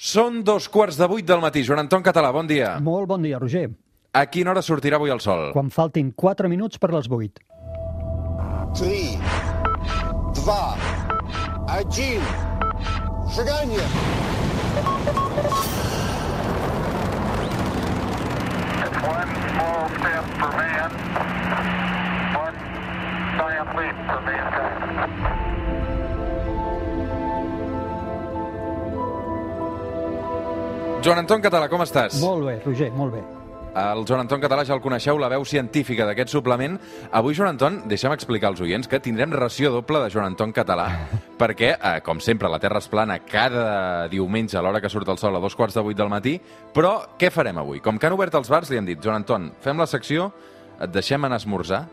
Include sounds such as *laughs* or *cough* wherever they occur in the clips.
Són dos quarts de vuit del matí. Joan Anton Català, bon dia. Molt bon dia, Roger. A quina hora sortirà avui el sol? Quan faltin 4 minuts per les 8. 3, 2, 1, seganya! One small step for man, one giant leap for mankind. Joan Anton Català, com estàs? Molt bé, Roger, molt bé. El Joan Anton Català ja el coneixeu, la veu científica d'aquest suplement. Avui, Joan Anton, deixa'm explicar als oients que tindrem ració doble de Joan Anton Català, *laughs* perquè, eh, com sempre, la Terra és plana cada diumenge a l'hora que surt el sol a dos quarts de vuit del matí, però què farem avui? Com que han obert els bars, li hem dit, Joan Anton, fem la secció, et deixem anar a esmorzar,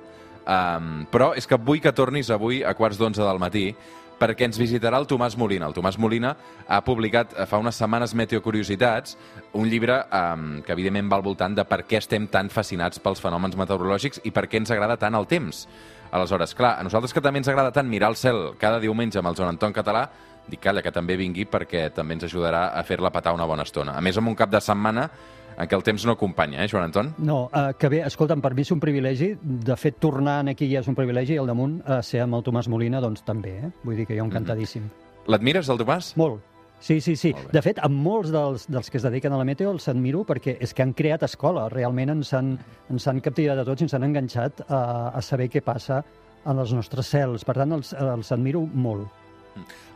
um, però és que vull que tornis avui a quarts d'onze del matí, perquè ens visitarà el Tomàs Molina. El Tomàs Molina ha publicat eh, fa unes setmanes Meteocuriositats, un llibre um, que evidentment va al voltant de per què estem tan fascinats pels fenòmens meteorològics i per què ens agrada tant el temps. Aleshores, clar, a nosaltres que també ens agrada tant mirar el cel cada diumenge amb el Joan Anton Català, dic, calla, que també vingui perquè també ens ajudarà a fer-la petar una bona estona. A més, amb un cap de setmana què el temps no acompanya, eh, Joan Anton? No, eh, que bé, escolta'm, per mi és un privilegi. De fet, tornar aquí ja és un privilegi i al damunt eh, ser amb el Tomàs Molina, doncs també, eh? Vull dir que jo encantadíssim. L'admires, el Tomàs? Molt. Sí, sí, sí. De fet, amb molts dels, dels que es dediquen a la meteo els admiro perquè és que han creat escola. Realment ens han, ens han captivat a tots i ens han enganxat a, a saber què passa en els nostres cels. Per tant, els, els admiro molt.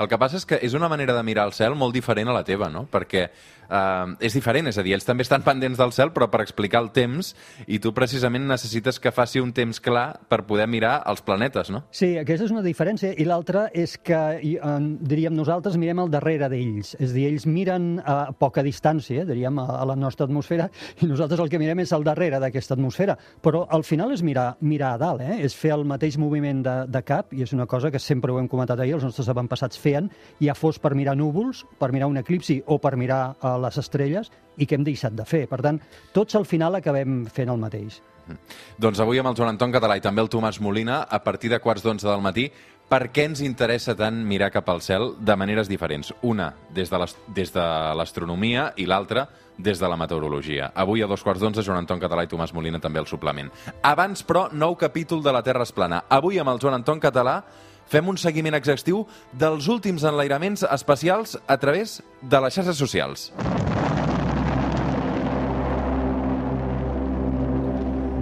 El que passa és que és una manera de mirar el cel molt diferent a la teva, no? Perquè eh, és diferent, és a dir, ells també estan pendents del cel, però per explicar el temps, i tu precisament necessites que faci un temps clar per poder mirar els planetes, no? Sí, aquesta és una diferència. I l'altra és que, eh, diríem, nosaltres mirem al darrere d'ells. És a dir, ells miren a poca distància, diríem, a, a la nostra atmosfera, i nosaltres el que mirem és al darrere d'aquesta atmosfera. Però al final és mirar, mirar a dalt, eh? és fer el mateix moviment de, de cap, i és una cosa que sempre ho hem comentat ahir, els nostres avantpassats feien, ja fos per mirar núvols, per mirar un eclipsi o per mirar uh, les estrelles, i que hem deixat de fer. Per tant, tots al final acabem fent el mateix. Doncs avui amb el Joan Anton Català i també el Tomàs Molina, a partir de quarts d'onze del matí, per què ens interessa tant mirar cap al cel de maneres diferents? Una, des de l'astronomia i l'altra, des de la meteorologia. Avui a dos quarts d'onze, Joan Anton Català i Tomàs Molina també al suplement. Abans, però, nou capítol de La Terra és plana. Avui amb el Joan Anton Català fem un seguiment exhaustiu dels últims enlairaments espacials a través de les xarxes socials.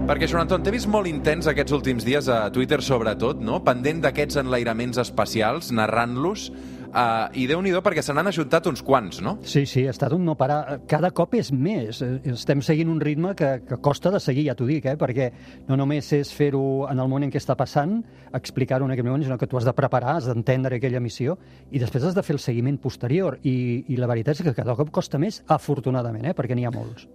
Perquè, Joan Anton, t'he vist molt intens aquests últims dies a Twitter, sobretot, no? pendent d'aquests enlairaments espacials, narrant-los, uh, i déu nhi perquè se n'han ajuntat uns quants, no? Sí, sí, ha estat un no parar. Cada cop és més. Eh, Estem seguint un ritme que, que costa de seguir, ja t'ho dic, eh? perquè no només és fer-ho en el moment en què està passant, explicar-ho en aquell moment, sinó que tu has de preparar, has d'entendre aquella missió, i després has de fer el seguiment posterior. I, I la veritat és que cada cop costa més, afortunadament, eh? perquè n'hi ha molts.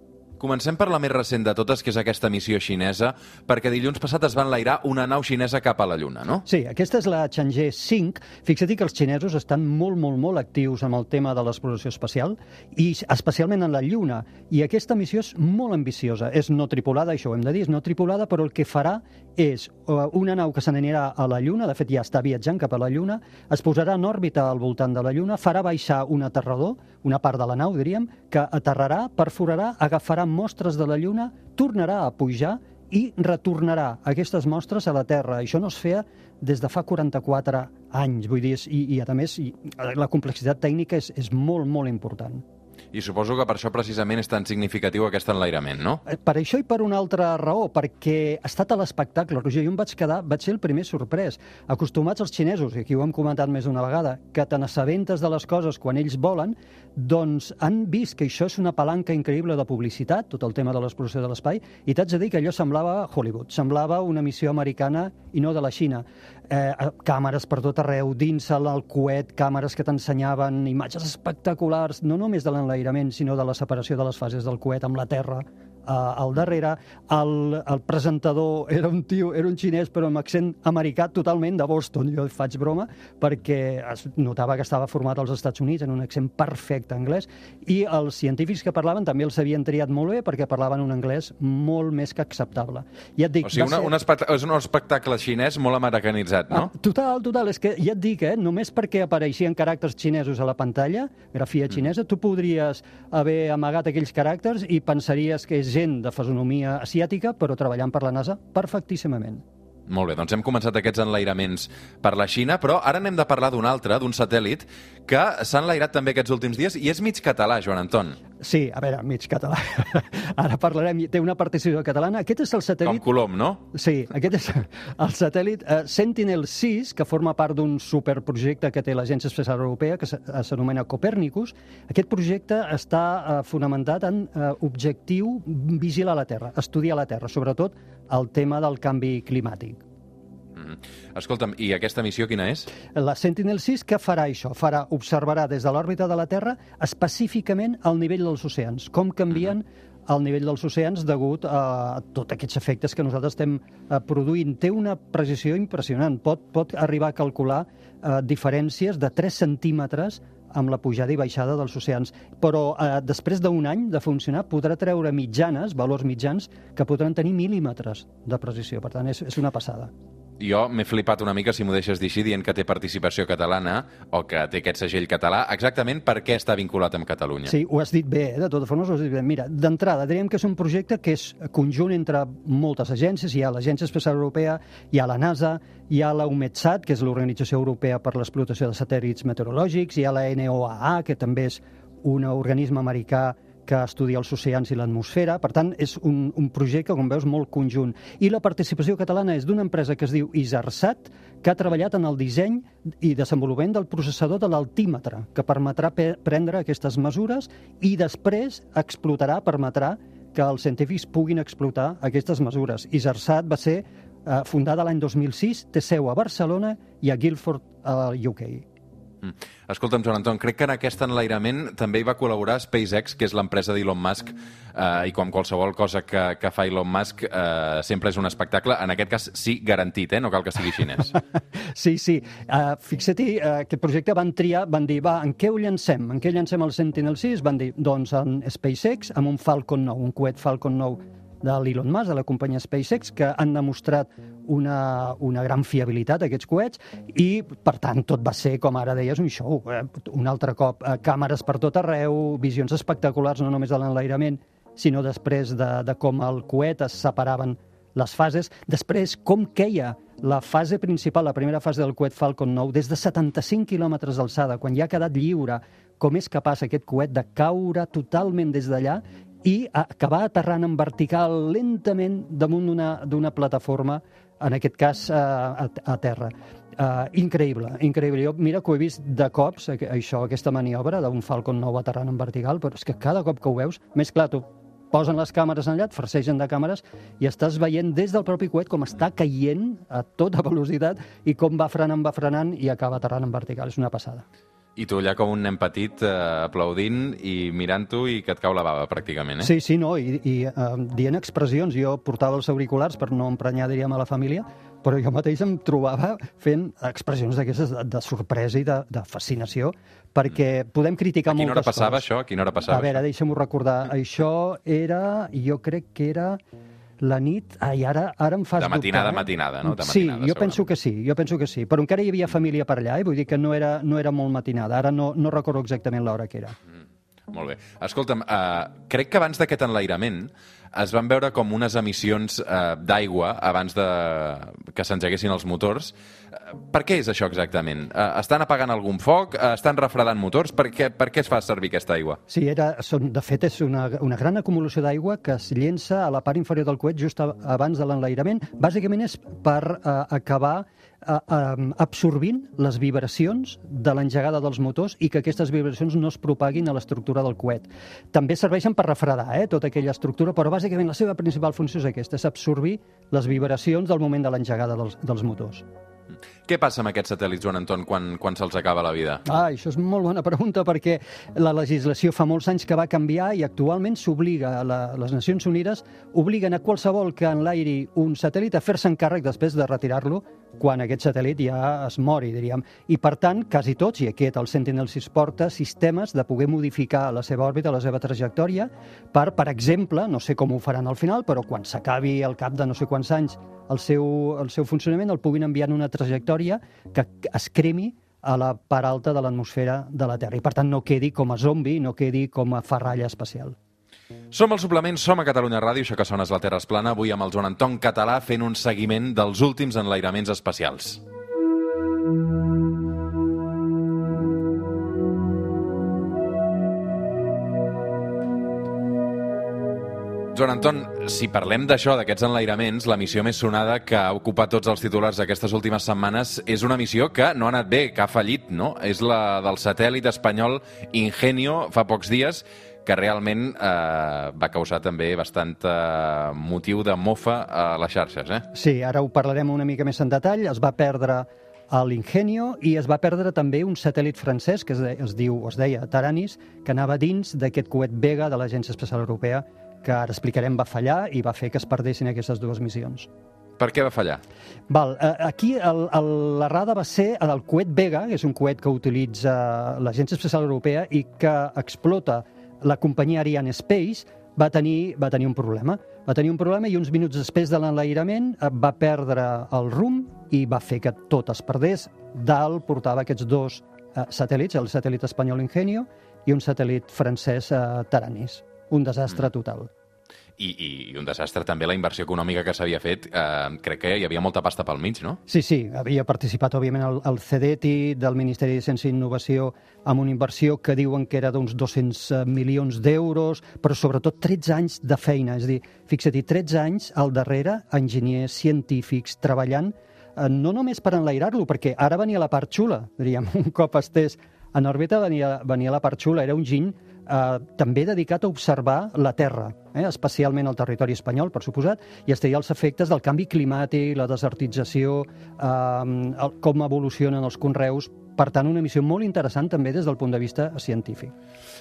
Comencem per la més recent de totes, que és aquesta missió xinesa, perquè dilluns passat es va enlairar una nau xinesa cap a la Lluna, no? Sí, aquesta és la Chang'e 5. Fixa't que els xinesos estan molt, molt, molt actius amb el tema de l'exploració espacial i especialment en la Lluna. I aquesta missió és molt ambiciosa. És no tripulada, això ho hem de dir, és no tripulada, però el que farà és eh, una nau que se n'anirà a la Lluna, de fet ja està viatjant cap a la Lluna, es posarà en òrbita al voltant de la Lluna, farà baixar un aterrador, una part de la nau, diríem, que aterrarà, perforarà, agafarà mostres de la Lluna, tornarà a pujar i retornarà aquestes mostres a la Terra. Això no es feia des de fa 44 anys, vull dir, i, i a més i, la complexitat tècnica és, és molt, molt important. I suposo que per això precisament és tan significatiu aquest enlairament, no? Eh, Per això i per una altra raó, perquè ha estat a l'espectacle, Roger, jo em vaig quedar, vaig ser el primer sorprès. Acostumats els xinesos, i aquí ho hem comentat més d'una vegada, que te n'assabentes de les coses quan ells volen, doncs han vist que això és una palanca increïble de publicitat, tot el tema de l'exploració de l'espai, i t'haig de dir que allò semblava Hollywood, semblava una missió americana i no de la Xina. Eh, càmeres per tot arreu, dins el, coet, càmeres que t'ensenyaven imatges espectaculars, no només de l'enlairament, sinó de la separació de les fases del coet amb la Terra, al darrere, el, el presentador era un tio, era un xinès, però amb accent americà totalment de Boston, jo faig broma, perquè es notava que estava format als Estats Units en un accent perfecte anglès, i els científics que parlaven també els havien triat molt bé perquè parlaven un anglès molt més que acceptable. Ja et dic, O sigui, una, ser- un espectacle, és un espectacle xinès molt americanitzat, no? Ah, total, total. És que ja et dic, eh, només perquè apareixien caràcters xinesos a la pantalla, grafia xinesa, tu podries haver amagat aquells caràcters i pensaries que és gent de fisonomia asiàtica, però treballant per la NASA perfectíssimament. Molt bé, doncs hem començat aquests enlairaments per la Xina, però ara n'hem de parlar d'un altre, d'un satèl·lit, que s'ha enlairat també aquests últims dies i és mig català, Joan Anton. Sí, a veure, mig català. *laughs* Ara parlarem, té una participació catalana. Aquest és el Com satèl·lit... Colom, no? Sí, aquest és el satèl·lit eh, Sentinel-6, que forma part d'un superprojecte que té l'Agència Espacial Europea, que eh, s'anomena Copernicus. Aquest projecte està eh, fonamentat en eh, objectiu vigilar la Terra, estudiar la Terra, sobretot el tema del canvi climàtic. Mm. Escolta'm, i aquesta missió quina és? La Sentinel-6 què farà això? Farà, observarà des de l'òrbita de la Terra específicament el nivell dels oceans, com canvien el nivell dels oceans degut a tots aquests efectes que nosaltres estem eh, produint. Té una precisió impressionant. Pot, pot arribar a calcular eh, diferències de 3 centímetres amb la pujada i baixada dels oceans. Però eh, després d'un any de funcionar podrà treure mitjanes, valors mitjans, que podran tenir mil·límetres de precisió. Per tant, és, és una passada. Jo m'he flipat una mica, si m'ho deixes dir així, dient que té participació catalana o que té aquest segell català. Exactament per què està vinculat amb Catalunya? Sí, ho has dit bé, eh? de totes formes ho has dit bé. Mira, d'entrada, diríem que és un projecte que és conjunt entre moltes agències. Hi ha l'Agència Espacial Europea, hi ha la NASA, hi ha la UMETSAT, que és l'Organització Europea per l'explotació de satèl·lits meteorològics, hi ha la NOAA, que també és un organisme americà que estudia els oceans i l'atmosfera. Per tant, és un, un projecte, com veus, molt conjunt. I la participació catalana és d'una empresa que es diu Isarsat, que ha treballat en el disseny i desenvolupament del processador de l'altímetre, que permetrà pe- prendre aquestes mesures i després explotarà, permetrà que els científics puguin explotar aquestes mesures. Isarsat va ser eh, fundada l'any 2006, té seu a Barcelona i a Guildford, a UK. Mm. Escolta'm, Joan Anton, crec que en aquest enlairament també hi va col·laborar SpaceX, que és l'empresa d'Elon Musk, eh, i com qualsevol cosa que, que fa Elon Musk, eh, sempre és un espectacle. En aquest cas, sí, garantit, eh? no cal que sigui xinès. *laughs* Sí, sí. Uh, Fixa-t'hi, uh, aquest projecte van triar, van dir, va, en què ho llancem? En què llancem el Sentinel-6? Van dir, doncs en SpaceX, amb un Falcon 9, un coet Falcon 9 de l'Elon Musk, de la companyia SpaceX, que han demostrat una, una gran fiabilitat, aquests coets, i, per tant, tot va ser, com ara deies, un show. Eh? Un altre cop, eh, càmeres per tot arreu, visions espectaculars, no només de l'enlairament, sinó després de, de com el coet es separaven les fases. Després, com queia la fase principal, la primera fase del coet Falcon 9, des de 75 quilòmetres d'alçada, quan ja ha quedat lliure, com és capaç aquest coet de caure totalment des d'allà i acabar aterrant en vertical lentament damunt d'una- plataforma, en aquest cas a, a terra. Uh, increïble, increïble. Jo, mira que ho he vist de cops, això, aquesta maniobra d'un Falcon 9 aterrant en vertical, però és que cada cop que ho veus, més clar, tu posen les càmeres enllà, et farcegen de càmeres i estàs veient des del propi coet com està caient a tota velocitat i com va frenant, va frenant i acaba aterrant en vertical. És una passada. I tu allà com un nen petit eh, aplaudint i mirant-ho i que et cau la bava, pràcticament, eh? Sí, sí, no, i, i uh, dient expressions. Jo portava els auriculars per no emprenyar, diríem, a la família, però jo mateix em trobava fent expressions d'aquestes de, de sorpresa i de, de fascinació, perquè podem criticar A quina hora moltes passava coses. això? A quina hora passava A veure, deixa'm-ho recordar. Això era, jo crec que era la nit... Ai, ara, ara em fas De matinada dubtar, eh? matinada, no? De sí, matinada, jo penso que sí, jo penso que sí. Però encara hi havia família per allà, eh? vull dir que no era, no era molt matinada. Ara no, no recordo exactament l'hora que era. Molt bé. Escolta'm, uh, crec que abans d'aquest enlairament es van veure com unes emissions uh, d'aigua abans de que s'engeguessin els motors. Per què és això exactament? Uh, estan apagant algun foc? Uh, estan refredant motors? Per què, per què es fa servir aquesta aigua? Sí, era, són, de fet, és una, una gran acumulació d'aigua que es llença a la part inferior del coet just abans de l'enlairament. Bàsicament és per eh, acabar eh, eh, absorbint les vibracions de l'engegada dels motors i que aquestes vibracions no es propaguin a l'estructura del coet. També serveixen per refredar eh, tota aquella estructura, però bàsicament la seva principal funció és aquesta, és absorbir les vibracions del moment de l'engegada dels, dels motors. Què passa amb aquests satèl·lits, Joan Anton, quan, quan se'ls acaba la vida? Ah, això és molt bona pregunta perquè la legislació fa molts anys que va canviar i actualment s'obliga, les Nacions Unides obliguen a qualsevol que enlairi un satèl·lit a fer-se encàrrec després de retirar-lo quan aquest satèl·lit ja es mori, diríem. I per tant, quasi tots, i aquest el Sentinel-6 porta, sistemes de poder modificar la seva òrbita, la seva trajectòria, per, per exemple, no sé com ho faran al final, però quan s'acabi al cap de no sé quants anys el seu, el seu funcionament, el puguin enviar en una trajectòria que es cremi a la part alta de l'atmosfera de la Terra i, per tant, no quedi com a zombi, no quedi com a ferralla espacial. Som al suplement, som a Catalunya Ràdio, això que sona és la Terra es plana, avui amb el Joan Anton Català fent un seguiment dels últims enlairaments espacials. Joan Anton, si parlem d'això, d'aquests enlairaments, la missió més sonada que ha ocupat tots els titulars d'aquestes últimes setmanes és una missió que no ha anat bé, que ha fallit, no? És la del satèl·lit espanyol Ingenio fa pocs dies, que realment eh, va causar també bastant eh, motiu de mofa a les xarxes, eh? Sí, ara ho parlarem una mica més en detall. Es va perdre a l'Ingenio i es va perdre també un satèl·lit francès que es, de, es diu, es deia Taranis, que anava dins d'aquest coet Vega de l'Agència Espacial Europea que ara explicarem va fallar i va fer que es perdessin aquestes dues missions. Per què va fallar? Val, eh, aquí l'errada va ser el coet Vega, que és un coet que utilitza l'Agència Espacial Europea i que explota la companyia Ariane Space, va tenir, va tenir un problema. Va tenir un problema i uns minuts després de l'enlairament eh, va perdre el rumb i va fer que tot es perdés. Dalt portava aquests dos eh, satèl·lits, el satèl·lit espanyol Ingenio i un satèl·lit francès eh, Taranis. Un desastre total. I, i, i un desastre també la inversió econòmica que s'havia fet. Eh, crec que hi havia molta pasta pel mig, no? Sí, sí, havia participat, òbviament, el, el CEDETI del Ministeri de Ciència i Innovació amb una inversió que diuen que era d'uns 200 milions d'euros, però sobretot 13 anys de feina. És a dir, fixa't, 13 anys al darrere, enginyers, científics, treballant, eh, no només per enlairar-lo, perquè ara venia la part xula, diríem, *laughs* un cop estés en òrbita venia, venia la part xula, era un giny eh, també dedicat a observar la Terra, eh, especialment el territori espanyol, per suposat, i estudiar els efectes del canvi climàtic, la desertització, eh, el, com evolucionen els conreus. Per tant, una missió molt interessant també des del punt de vista científic.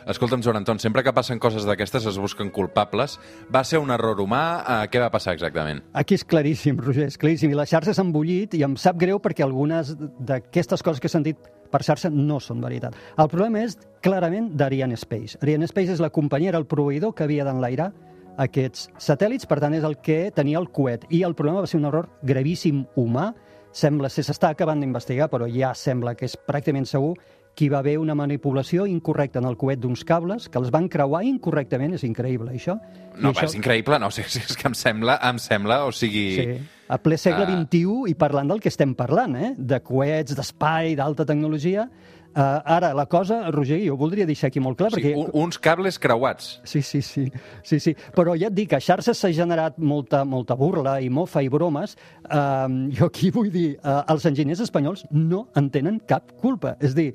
Escolta'm, Joan Anton, sempre que passen coses d'aquestes es busquen culpables. Va ser un error humà? Eh, què va passar exactament? Aquí és claríssim, Roger, és claríssim. I la xarxa s'ha embullit i em sap greu perquè algunes d'aquestes coses que he sentit per xarxa no són veritat. El problema és clarament d'Ariane Space. Ariane Space és la companyia, era el proveïdor que havia d'enlairar aquests satèl·lits, per tant és el que tenia el coet. I el problema va ser un error gravíssim humà, sembla ser, s'està acabant d'investigar, però ja sembla que és pràcticament segur que hi va haver una manipulació incorrecta en el coet d'uns cables que els van creuar incorrectament, és increïble això. I No, això... és increïble, no, *laughs* o sigui, és que em sembla, em sembla, o sigui... Sí, a ple segle. XXI i parlant del que estem parlant, eh? de coets, d'espai, d'alta tecnologia. Uh, ara, la cosa, Roger, jo voldria deixar aquí molt clar, sigui, perquè... un, uns cables creuats. Sí, sí, sí, sí, sí. Però ja et dic, a xarxes s'ha generat molta, molta burla i mofa i bromes. Uh, jo aquí vull dir, uh, els enginyers espanyols no en tenen cap culpa. És dir,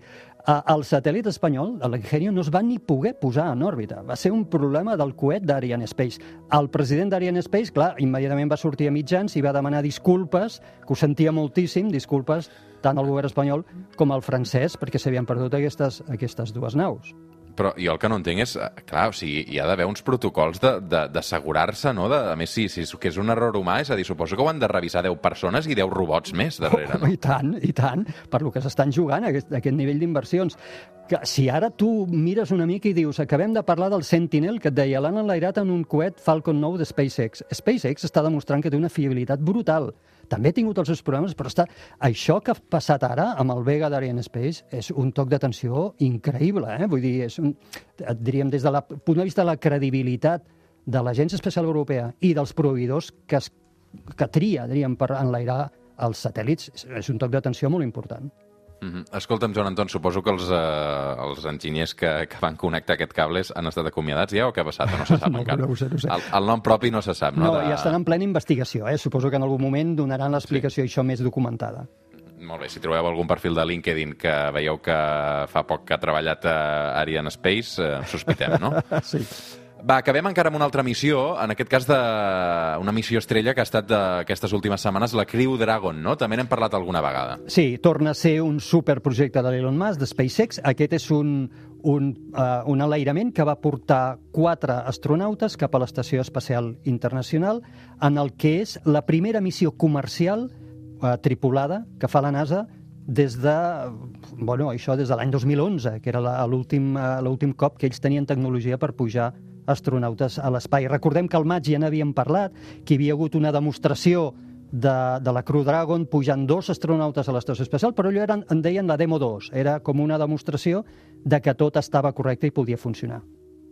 el satèl·lit espanyol, l'Ingenio, no es va ni poder posar en òrbita. Va ser un problema del coet d'Ariane Space. El president d'Ariane Space, clar, immediatament va sortir a mitjans i va demanar disculpes, que ho sentia moltíssim, disculpes tant al govern espanyol com al francès, perquè s'havien perdut aquestes, aquestes dues naus. Però jo el que no entenc és, eh, clar, o sigui, hi ha d'haver uns protocols d'assegurar-se, no? De, a més, si, si que és un error humà, és a dir, suposo que ho han de revisar 10 persones i 10 robots més darrere, Oh, no? *laughs* I tant, i tant, per lo que s'estan jugant, aquest, aquest nivell d'inversions. Que si ara tu mires una mica i dius acabem de parlar del Sentinel, que et deia l'han enlairat en un coet Falcon 9 de SpaceX. SpaceX està demostrant que té una fiabilitat brutal. També ha tingut els seus problemes, però està... això que ha passat ara amb el Vega d'Ariane Space és un toc d'atenció increïble, eh? Vull dir, és un, diríem des del punt de vista de la credibilitat de l'Agència Espacial Europea i dels proveïdors que, es, que tria, diríem, per enlairar els satèl·lits, és un toc d'atenció molt important. Mm -hmm. Escolta'm, Joan Anton, suposo que els, eh, els enginyers que, que van connectar aquest cables han estat acomiadats ja o què ha passat? No se sap *laughs* No, encara. no ho sé, no ho sé. El, el nom propi no se sap, no? No, ja estan en plena investigació, eh? Suposo que en algun moment donaran l'explicació sí. això més documentada. Molt bé, si trobeu algun perfil de LinkedIn que veieu que fa poc que ha treballat a Ariane Space, eh, sospitem, no? *laughs* Sí. Va, acabem encara amb una altra missió, en aquest cas de una missió estrella que ha estat d'aquestes últimes setmanes, la Crew Dragon, no? També n'hem parlat alguna vegada. Sí, torna a ser un superprojecte de l'Elon Musk, de SpaceX. Aquest és un, un, uh, un enlairament que va portar quatre astronautes cap a l'Estació Espacial Internacional en el que és la primera missió comercial uh, tripulada que fa la NASA des de, bueno, això des de l'any 2011, que era eh, l'últim cop que ells tenien tecnologia per pujar astronautes a l'espai. Recordem que al maig ja n'havíem parlat, que hi havia hagut una demostració de, de la Crew Dragon pujant dos astronautes a l'estació espacial, però allò eren, en deien la Demo 2. Era com una demostració de que tot estava correcte i podia funcionar.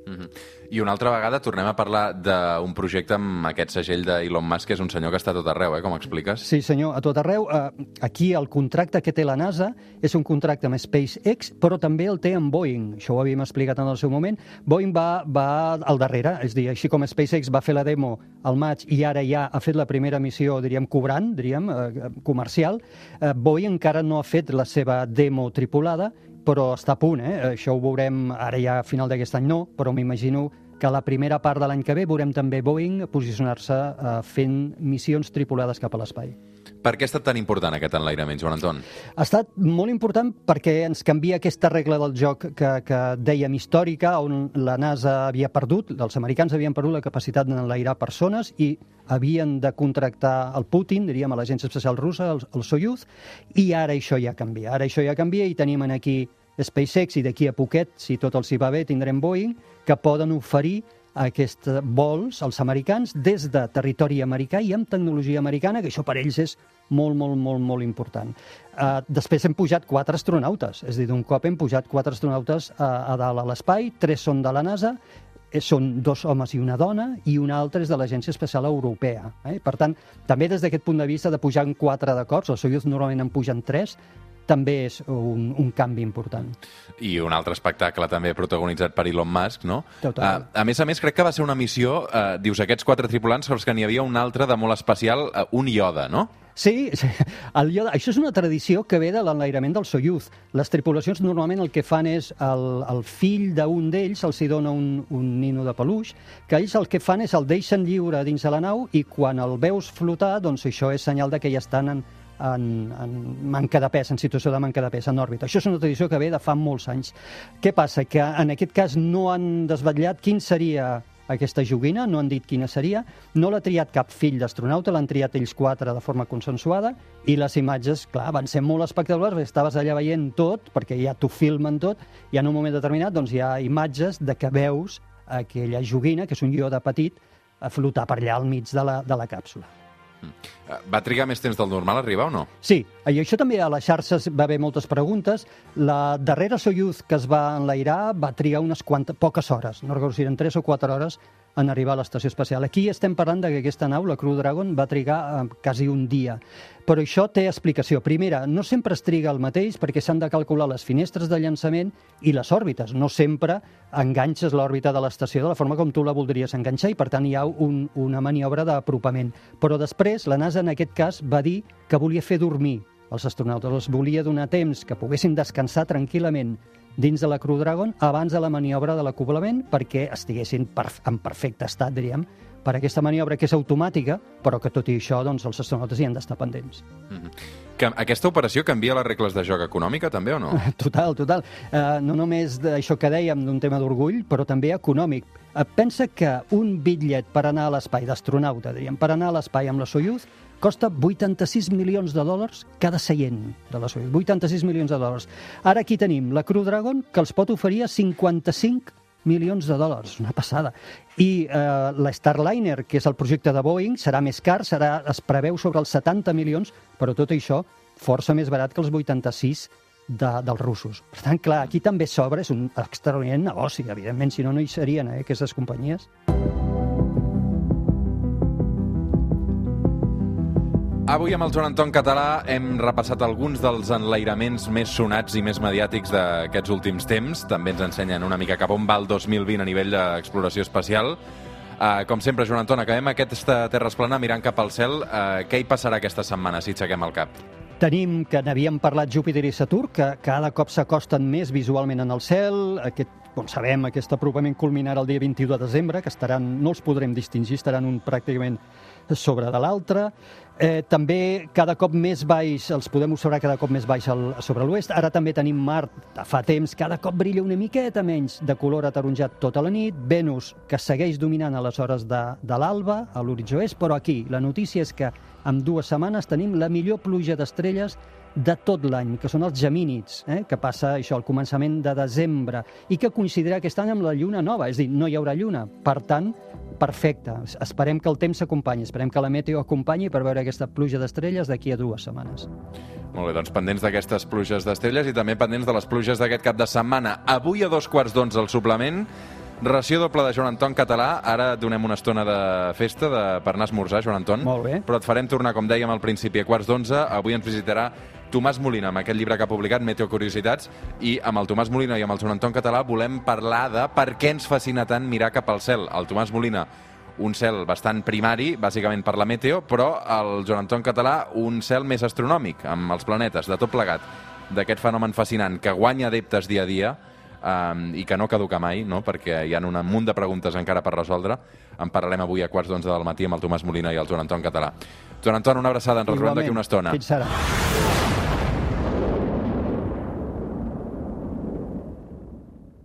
Mhm. I una altra vegada tornem a parlar d'un projecte amb aquest segell d'Elon Musk, que és un senyor que està a tot arreu, eh, com expliques? Sí, senyor, a tot arreu. Eh, aquí el contracte que té la NASA és un contracte amb SpaceX, però també el té amb Boeing. Això ho havíem explicat en el seu moment. Boeing va, va al darrere, és dir, així com SpaceX va fer la demo al maig i ara ja ha fet la primera missió, diríem, cobrant, diríem, eh, comercial, eh, Boeing encara no ha fet la seva demo tripulada, però està a punt, eh? Això ho veurem ara ja a final d'aquest any no, però m'imagino que la primera part de l'any que ve veurem també Boeing posicionar-se eh, fent missions tripulades cap a l'espai. Per què ha estat tan important aquest enlairament, Joan Anton? Ha estat molt important perquè ens canvia aquesta regla del joc que, que dèiem històrica, on la NASA havia perdut, els americans havien perdut la capacitat d'enlairar persones i havien de contractar el Putin, diríem, a l'agència especial russa, el, el Soyuz, i ara això ja canvia. Ara això ja canvia i tenim en aquí SpaceX i d'aquí a poquet, si tot els hi va bé, tindrem Boeing, que poden oferir aquests vols als americans des de territori americà i amb tecnologia americana, que això per ells és molt, molt, molt, molt important. Uh, després hem pujat quatre astronautes, és a dir, d'un cop hem pujat quatre astronautes a, a dalt a l'espai, tres són de la NASA, eh, són dos homes i una dona, i un altre és de l'Agència Espacial Europea. Eh? Per tant, també des d'aquest punt de vista de pujar en quatre de cops, els Soyuz normalment en pugen tres, també és un, un canvi important. I un altre espectacle també protagonitzat per Elon Musk, no? Total. Uh, a més a més, crec que va ser una missió, uh, dius, aquests quatre tripulants, és que n'hi havia un altre de molt especial, uh, un Yoda, no? Sí, sí. El Yoda, això és una tradició que ve de l'enlairament del Soyuz. Les tripulacions normalment el que fan és el, el fill d'un d'ells els hi dona un, un nino de peluix, que ells el que fan és el deixen lliure dins de la nau i quan el veus flotar, doncs això és senyal de que ja estan en, en, en manca de pes, en situació de manca de pes, en òrbita. Això és una tradició que ve de fa molts anys. Què passa? Que en aquest cas no han desvetllat quin seria aquesta joguina, no han dit quina seria, no l'ha triat cap fill d'astronauta, l'han triat ells quatre de forma consensuada, i les imatges, clar, van ser molt espectaculars, perquè estaves allà veient tot, perquè ja t'ho filmen tot, i en un moment determinat doncs, hi ha imatges de que veus aquella joguina, que és un Yoda petit, a flotar per allà al mig de la, de la càpsula. Uh, va trigar més temps del normal a arribar o no? Sí, i això també a les xarxes va haver moltes preguntes. La darrera Soyuz que es va enlairar va trigar unes quantes, poques hores, no recordo si eren 3 o 4 hores en arribar a l'estació espacial. Aquí estem parlant de que aquesta nau, la Crew Dragon, va trigar eh, quasi un dia. Però això té explicació. Primera, no sempre es triga el mateix perquè s'han de calcular les finestres de llançament i les òrbites. No sempre enganxes l'òrbita de l'estació de la forma com tu la voldries enganxar i, per tant, hi ha un, una maniobra d'apropament. Però després, la NASA en aquest cas va dir que volia fer dormir els astronautes, els volia donar temps que poguessin descansar tranquil·lament dins de la Crew Dragon abans de la maniobra de l'acoblament perquè estiguessin en perfecte estat, diríem, per aquesta maniobra que és automàtica, però que tot i això doncs, els astronautes hi han d'estar pendents. Que aquesta operació canvia les regles de joc econòmica, també, o no? *laughs* Total, total. Uh, no només d'això que dèiem d'un tema d'orgull, però també econòmic. Uh, pensa que un bitllet per anar a l'espai d'astronauta, diríem, per anar a l'espai amb la Soyuz, costa 86 milions de dòlars cada seient de la Soyuz. 86 milions de dòlars. Ara aquí tenim la Crew Dragon, que els pot oferir a 55 milions de dòlars, una passada. I eh, la Starliner, que és el projecte de Boeing, serà més car, serà, es preveu sobre els 70 milions, però tot això força més barat que els 86 de, dels russos. Per tant, clar, aquí també s'obre, és un extraordinari negoci, evidentment, si no, no hi serien eh, aquestes companyies. Avui amb el Joan Anton Català hem repassat alguns dels enlairaments més sonats i més mediàtics d'aquests últims temps. També ens ensenyen una mica cap on va el 2020 a nivell d'exploració espacial. Uh, com sempre, Joan Anton, acabem aquesta Terra Esplana mirant cap al cel. Uh, què hi passarà aquesta setmana, si aixequem el cap? Tenim, que n'havíem parlat, Júpiter i Saturn, que cada cop s'acosten més visualment en el cel, aquest com sabem, aquest apropament culminarà el dia 21 de desembre, que estaran, no els podrem distingir, estaran un pràcticament sobre de l'altre. Eh, també cada cop més baix, els podem observar cada cop més baix al, sobre l'oest. Ara també tenim Mart, fa temps, cada cop brilla una miqueta menys de color ataronjat tota la nit. Venus, que segueix dominant a les hores de, de l'alba, a l'horitzó est, però aquí la notícia és que en dues setmanes tenim la millor pluja d'estrelles de tot l'any, que són els gemínids, eh? que passa això al començament de desembre, i que coincidirà aquest any amb la lluna nova, és dir, no hi haurà lluna. Per tant, perfecte. Esperem que el temps s'acompanyi, esperem que la meteo acompanyi per veure aquesta pluja d'estrelles d'aquí a dues setmanes. Molt bé, doncs pendents d'aquestes pluges d'estrelles i també pendents de les pluges d'aquest cap de setmana. Avui a dos quarts d'onze el suplement, ració doble de Joan Anton català. Ara donem una estona de festa de, per anar a esmorzar, Joan Anton. Molt bé. Però et farem tornar, com dèiem al principi, a quarts d'onze. Avui ens visitarà Tomàs Molina, amb aquest llibre que ha publicat, Meteo Curiositats, i amb el Tomàs Molina i amb el Joan Anton Català volem parlar de per què ens fascina tant mirar cap al cel. El Tomàs Molina, un cel bastant primari, bàsicament per la meteo, però el Joan Anton Català, un cel més astronòmic, amb els planetes, de tot plegat, d'aquest fenomen fascinant que guanya adeptes dia a dia, um, i que no caduca mai, no? perquè hi ha un munt de preguntes encara per resoldre. En parlarem avui a quarts d'onze del matí amb el Tomàs Molina i el Joan Anton Català. Joan Anton, una abraçada, ens retrobem d'aquí una estona. Fins ara.